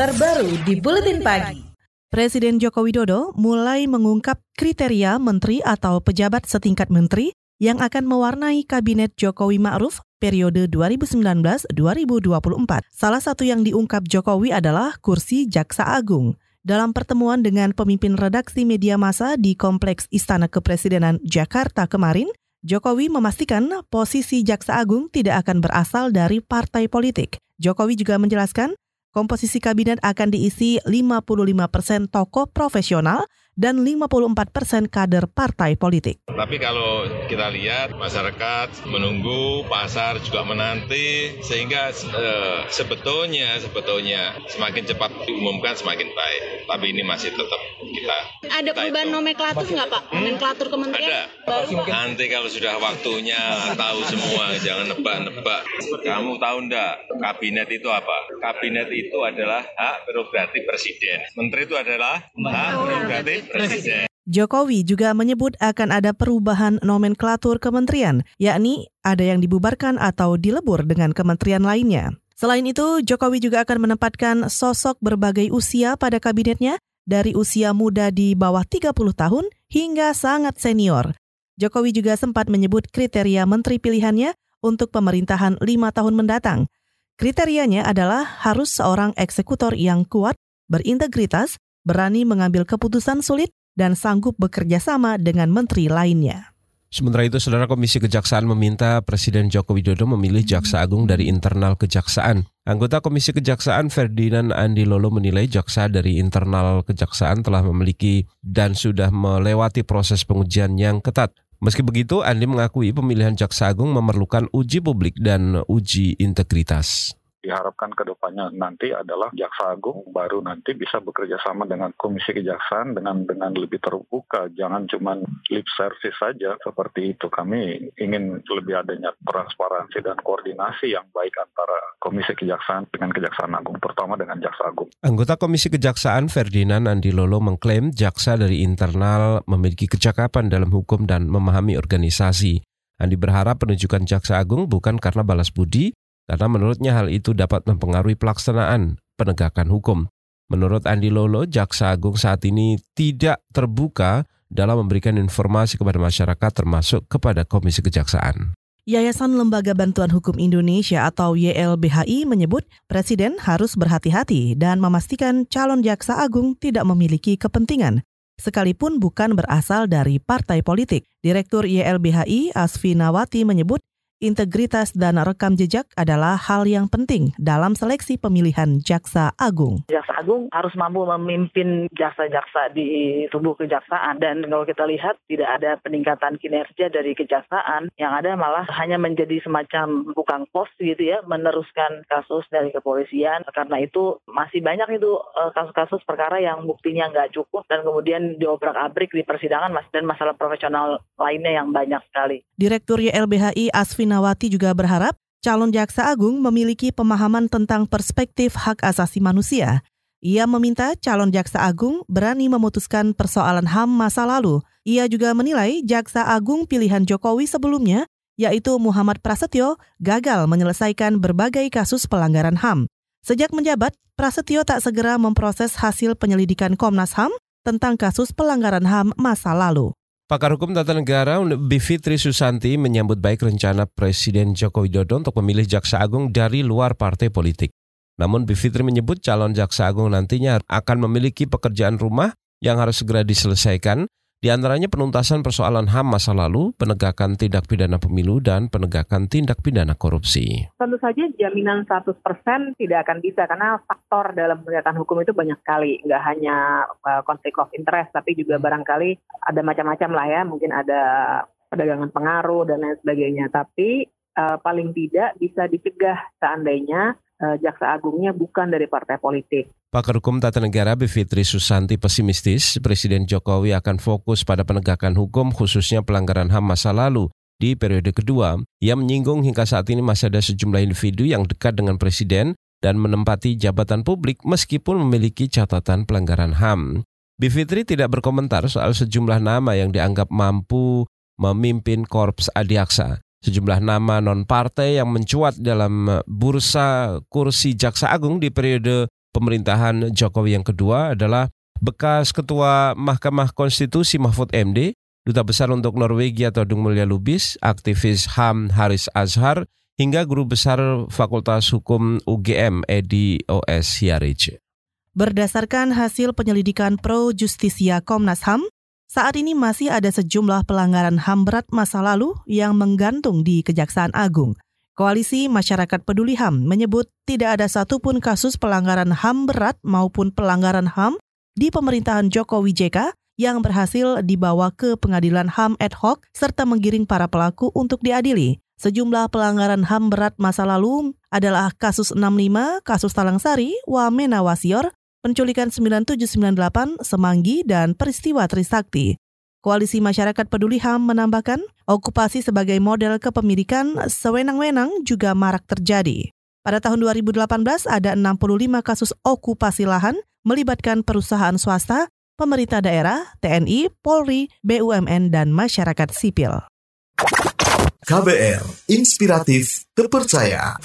terbaru di Buletin Pagi. Presiden Joko Widodo mulai mengungkap kriteria menteri atau pejabat setingkat menteri yang akan mewarnai kabinet Jokowi Ma'ruf periode 2019-2024. Salah satu yang diungkap Jokowi adalah kursi Jaksa Agung. Dalam pertemuan dengan pemimpin redaksi media massa di Kompleks Istana Kepresidenan Jakarta kemarin, Jokowi memastikan posisi Jaksa Agung tidak akan berasal dari partai politik. Jokowi juga menjelaskan komposisi kabinet akan diisi 55 persen tokoh profesional dan 54 persen kader partai politik. Tapi kalau kita lihat masyarakat menunggu, pasar juga menanti, sehingga eh, sebetulnya sebetulnya semakin cepat diumumkan semakin baik. Tapi ini masih tetap kita. Ada perubahan nomenklatur nggak Pak? Hmm? Nomenklatur kementerian? Ada. Baru. Nanti kalau sudah waktunya tahu semua, jangan nebak-nebak. Kamu tahu enggak kabinet itu apa? Kabinet itu adalah hak prerogatif presiden. Menteri itu adalah hak prerogatif Jokowi juga menyebut akan ada perubahan nomenklatur kementerian, yakni ada yang dibubarkan atau dilebur dengan kementerian lainnya. Selain itu, Jokowi juga akan menempatkan sosok berbagai usia pada kabinetnya, dari usia muda di bawah 30 tahun hingga sangat senior. Jokowi juga sempat menyebut kriteria menteri pilihannya untuk pemerintahan lima tahun mendatang. Kriterianya adalah harus seorang eksekutor yang kuat, berintegritas, berani mengambil keputusan sulit, dan sanggup bekerja sama dengan menteri lainnya. Sementara itu, Saudara Komisi Kejaksaan meminta Presiden Joko Widodo memilih Jaksa Agung dari internal Kejaksaan. Anggota Komisi Kejaksaan Ferdinand Andi Lolo menilai jaksa dari internal Kejaksaan telah memiliki dan sudah melewati proses pengujian yang ketat. Meski begitu, Andi mengakui pemilihan Jaksa Agung memerlukan uji publik dan uji integritas diharapkan ke depannya nanti adalah Jaksa Agung baru nanti bisa bekerja sama dengan Komisi Kejaksaan dengan dengan lebih terbuka, jangan cuma lip service saja seperti itu. Kami ingin lebih adanya transparansi dan koordinasi yang baik antara Komisi Kejaksaan dengan Kejaksaan Agung, terutama dengan Jaksa Agung. Anggota Komisi Kejaksaan Ferdinand Andi Lolo mengklaim jaksa dari internal memiliki kecakapan dalam hukum dan memahami organisasi. Andi berharap penunjukan Jaksa Agung bukan karena balas budi, karena menurutnya hal itu dapat mempengaruhi pelaksanaan penegakan hukum. Menurut Andi Lolo, Jaksa Agung saat ini tidak terbuka dalam memberikan informasi kepada masyarakat termasuk kepada Komisi Kejaksaan. Yayasan Lembaga Bantuan Hukum Indonesia atau YLBHI menyebut Presiden harus berhati-hati dan memastikan calon jaksa agung tidak memiliki kepentingan, sekalipun bukan berasal dari partai politik. Direktur YLBHI Asfi Nawati menyebut integritas dan rekam jejak adalah hal yang penting dalam seleksi pemilihan Jaksa Agung. Jaksa Agung harus mampu memimpin jaksa-jaksa di tubuh kejaksaan dan kalau kita lihat tidak ada peningkatan kinerja dari kejaksaan yang ada malah hanya menjadi semacam bukan pos gitu ya meneruskan kasus dari kepolisian karena itu masih banyak itu eh, kasus-kasus perkara yang buktinya nggak cukup dan kemudian diobrak-abrik di persidangan dan masalah profesional lainnya yang banyak sekali. Direktur YLBHI Asvin Nawati juga berharap calon jaksa agung memiliki pemahaman tentang perspektif hak asasi manusia. Ia meminta calon jaksa agung berani memutuskan persoalan HAM masa lalu. Ia juga menilai jaksa agung pilihan Jokowi sebelumnya, yaitu Muhammad Prasetyo, gagal menyelesaikan berbagai kasus pelanggaran HAM. Sejak menjabat, Prasetyo tak segera memproses hasil penyelidikan Komnas HAM tentang kasus pelanggaran HAM masa lalu. Pakar Hukum Tata Negara Bivitri Susanti menyambut baik rencana Presiden Joko Widodo untuk memilih Jaksa Agung dari luar partai politik. Namun Bivitri menyebut calon Jaksa Agung nantinya akan memiliki pekerjaan rumah yang harus segera diselesaikan di antaranya penuntasan persoalan HAM masa lalu, penegakan tindak pidana pemilu, dan penegakan tindak pidana korupsi. Tentu saja jaminan 100% tidak akan bisa karena faktor dalam penegakan hukum itu banyak sekali. Nggak hanya uh, konflik of interest, tapi juga barangkali ada macam-macam lah ya. Mungkin ada perdagangan pengaruh dan lain sebagainya. Tapi uh, paling tidak bisa dicegah seandainya uh, jaksa agungnya bukan dari partai politik. Pakar Hukum Tata Negara Bivitri Susanti pesimistis Presiden Jokowi akan fokus pada penegakan hukum khususnya pelanggaran HAM masa lalu. Di periode kedua, ia menyinggung hingga saat ini masih ada sejumlah individu yang dekat dengan Presiden dan menempati jabatan publik meskipun memiliki catatan pelanggaran HAM. Bivitri tidak berkomentar soal sejumlah nama yang dianggap mampu memimpin Korps Adiaksa sejumlah nama non-partai yang mencuat dalam bursa kursi Jaksa Agung di periode pemerintahan Jokowi yang kedua adalah bekas Ketua Mahkamah Konstitusi Mahfud MD, Duta Besar untuk Norwegia Todung Mulya Lubis, aktivis HAM Haris Azhar, hingga Guru Besar Fakultas Hukum UGM Edi OS Hiarij. Berdasarkan hasil penyelidikan Pro Justisia Komnas HAM, saat ini masih ada sejumlah pelanggaran HAM berat masa lalu yang menggantung di Kejaksaan Agung. Koalisi Masyarakat Peduli HAM menyebut tidak ada satupun kasus pelanggaran HAM berat maupun pelanggaran HAM di pemerintahan Jokowi JK yang berhasil dibawa ke pengadilan HAM ad hoc serta menggiring para pelaku untuk diadili. Sejumlah pelanggaran HAM berat masa lalu adalah kasus 65, kasus Talang Sari, Wamena Wasior, penculikan 9798, Semanggi, dan peristiwa Trisakti. Koalisi Masyarakat Peduli HAM menambahkan, okupasi sebagai model kepemilikan sewenang-wenang juga marak terjadi. Pada tahun 2018 ada 65 kasus okupasi lahan melibatkan perusahaan swasta, pemerintah daerah, TNI, Polri, BUMN, dan masyarakat sipil. KBR, inspiratif, terpercaya.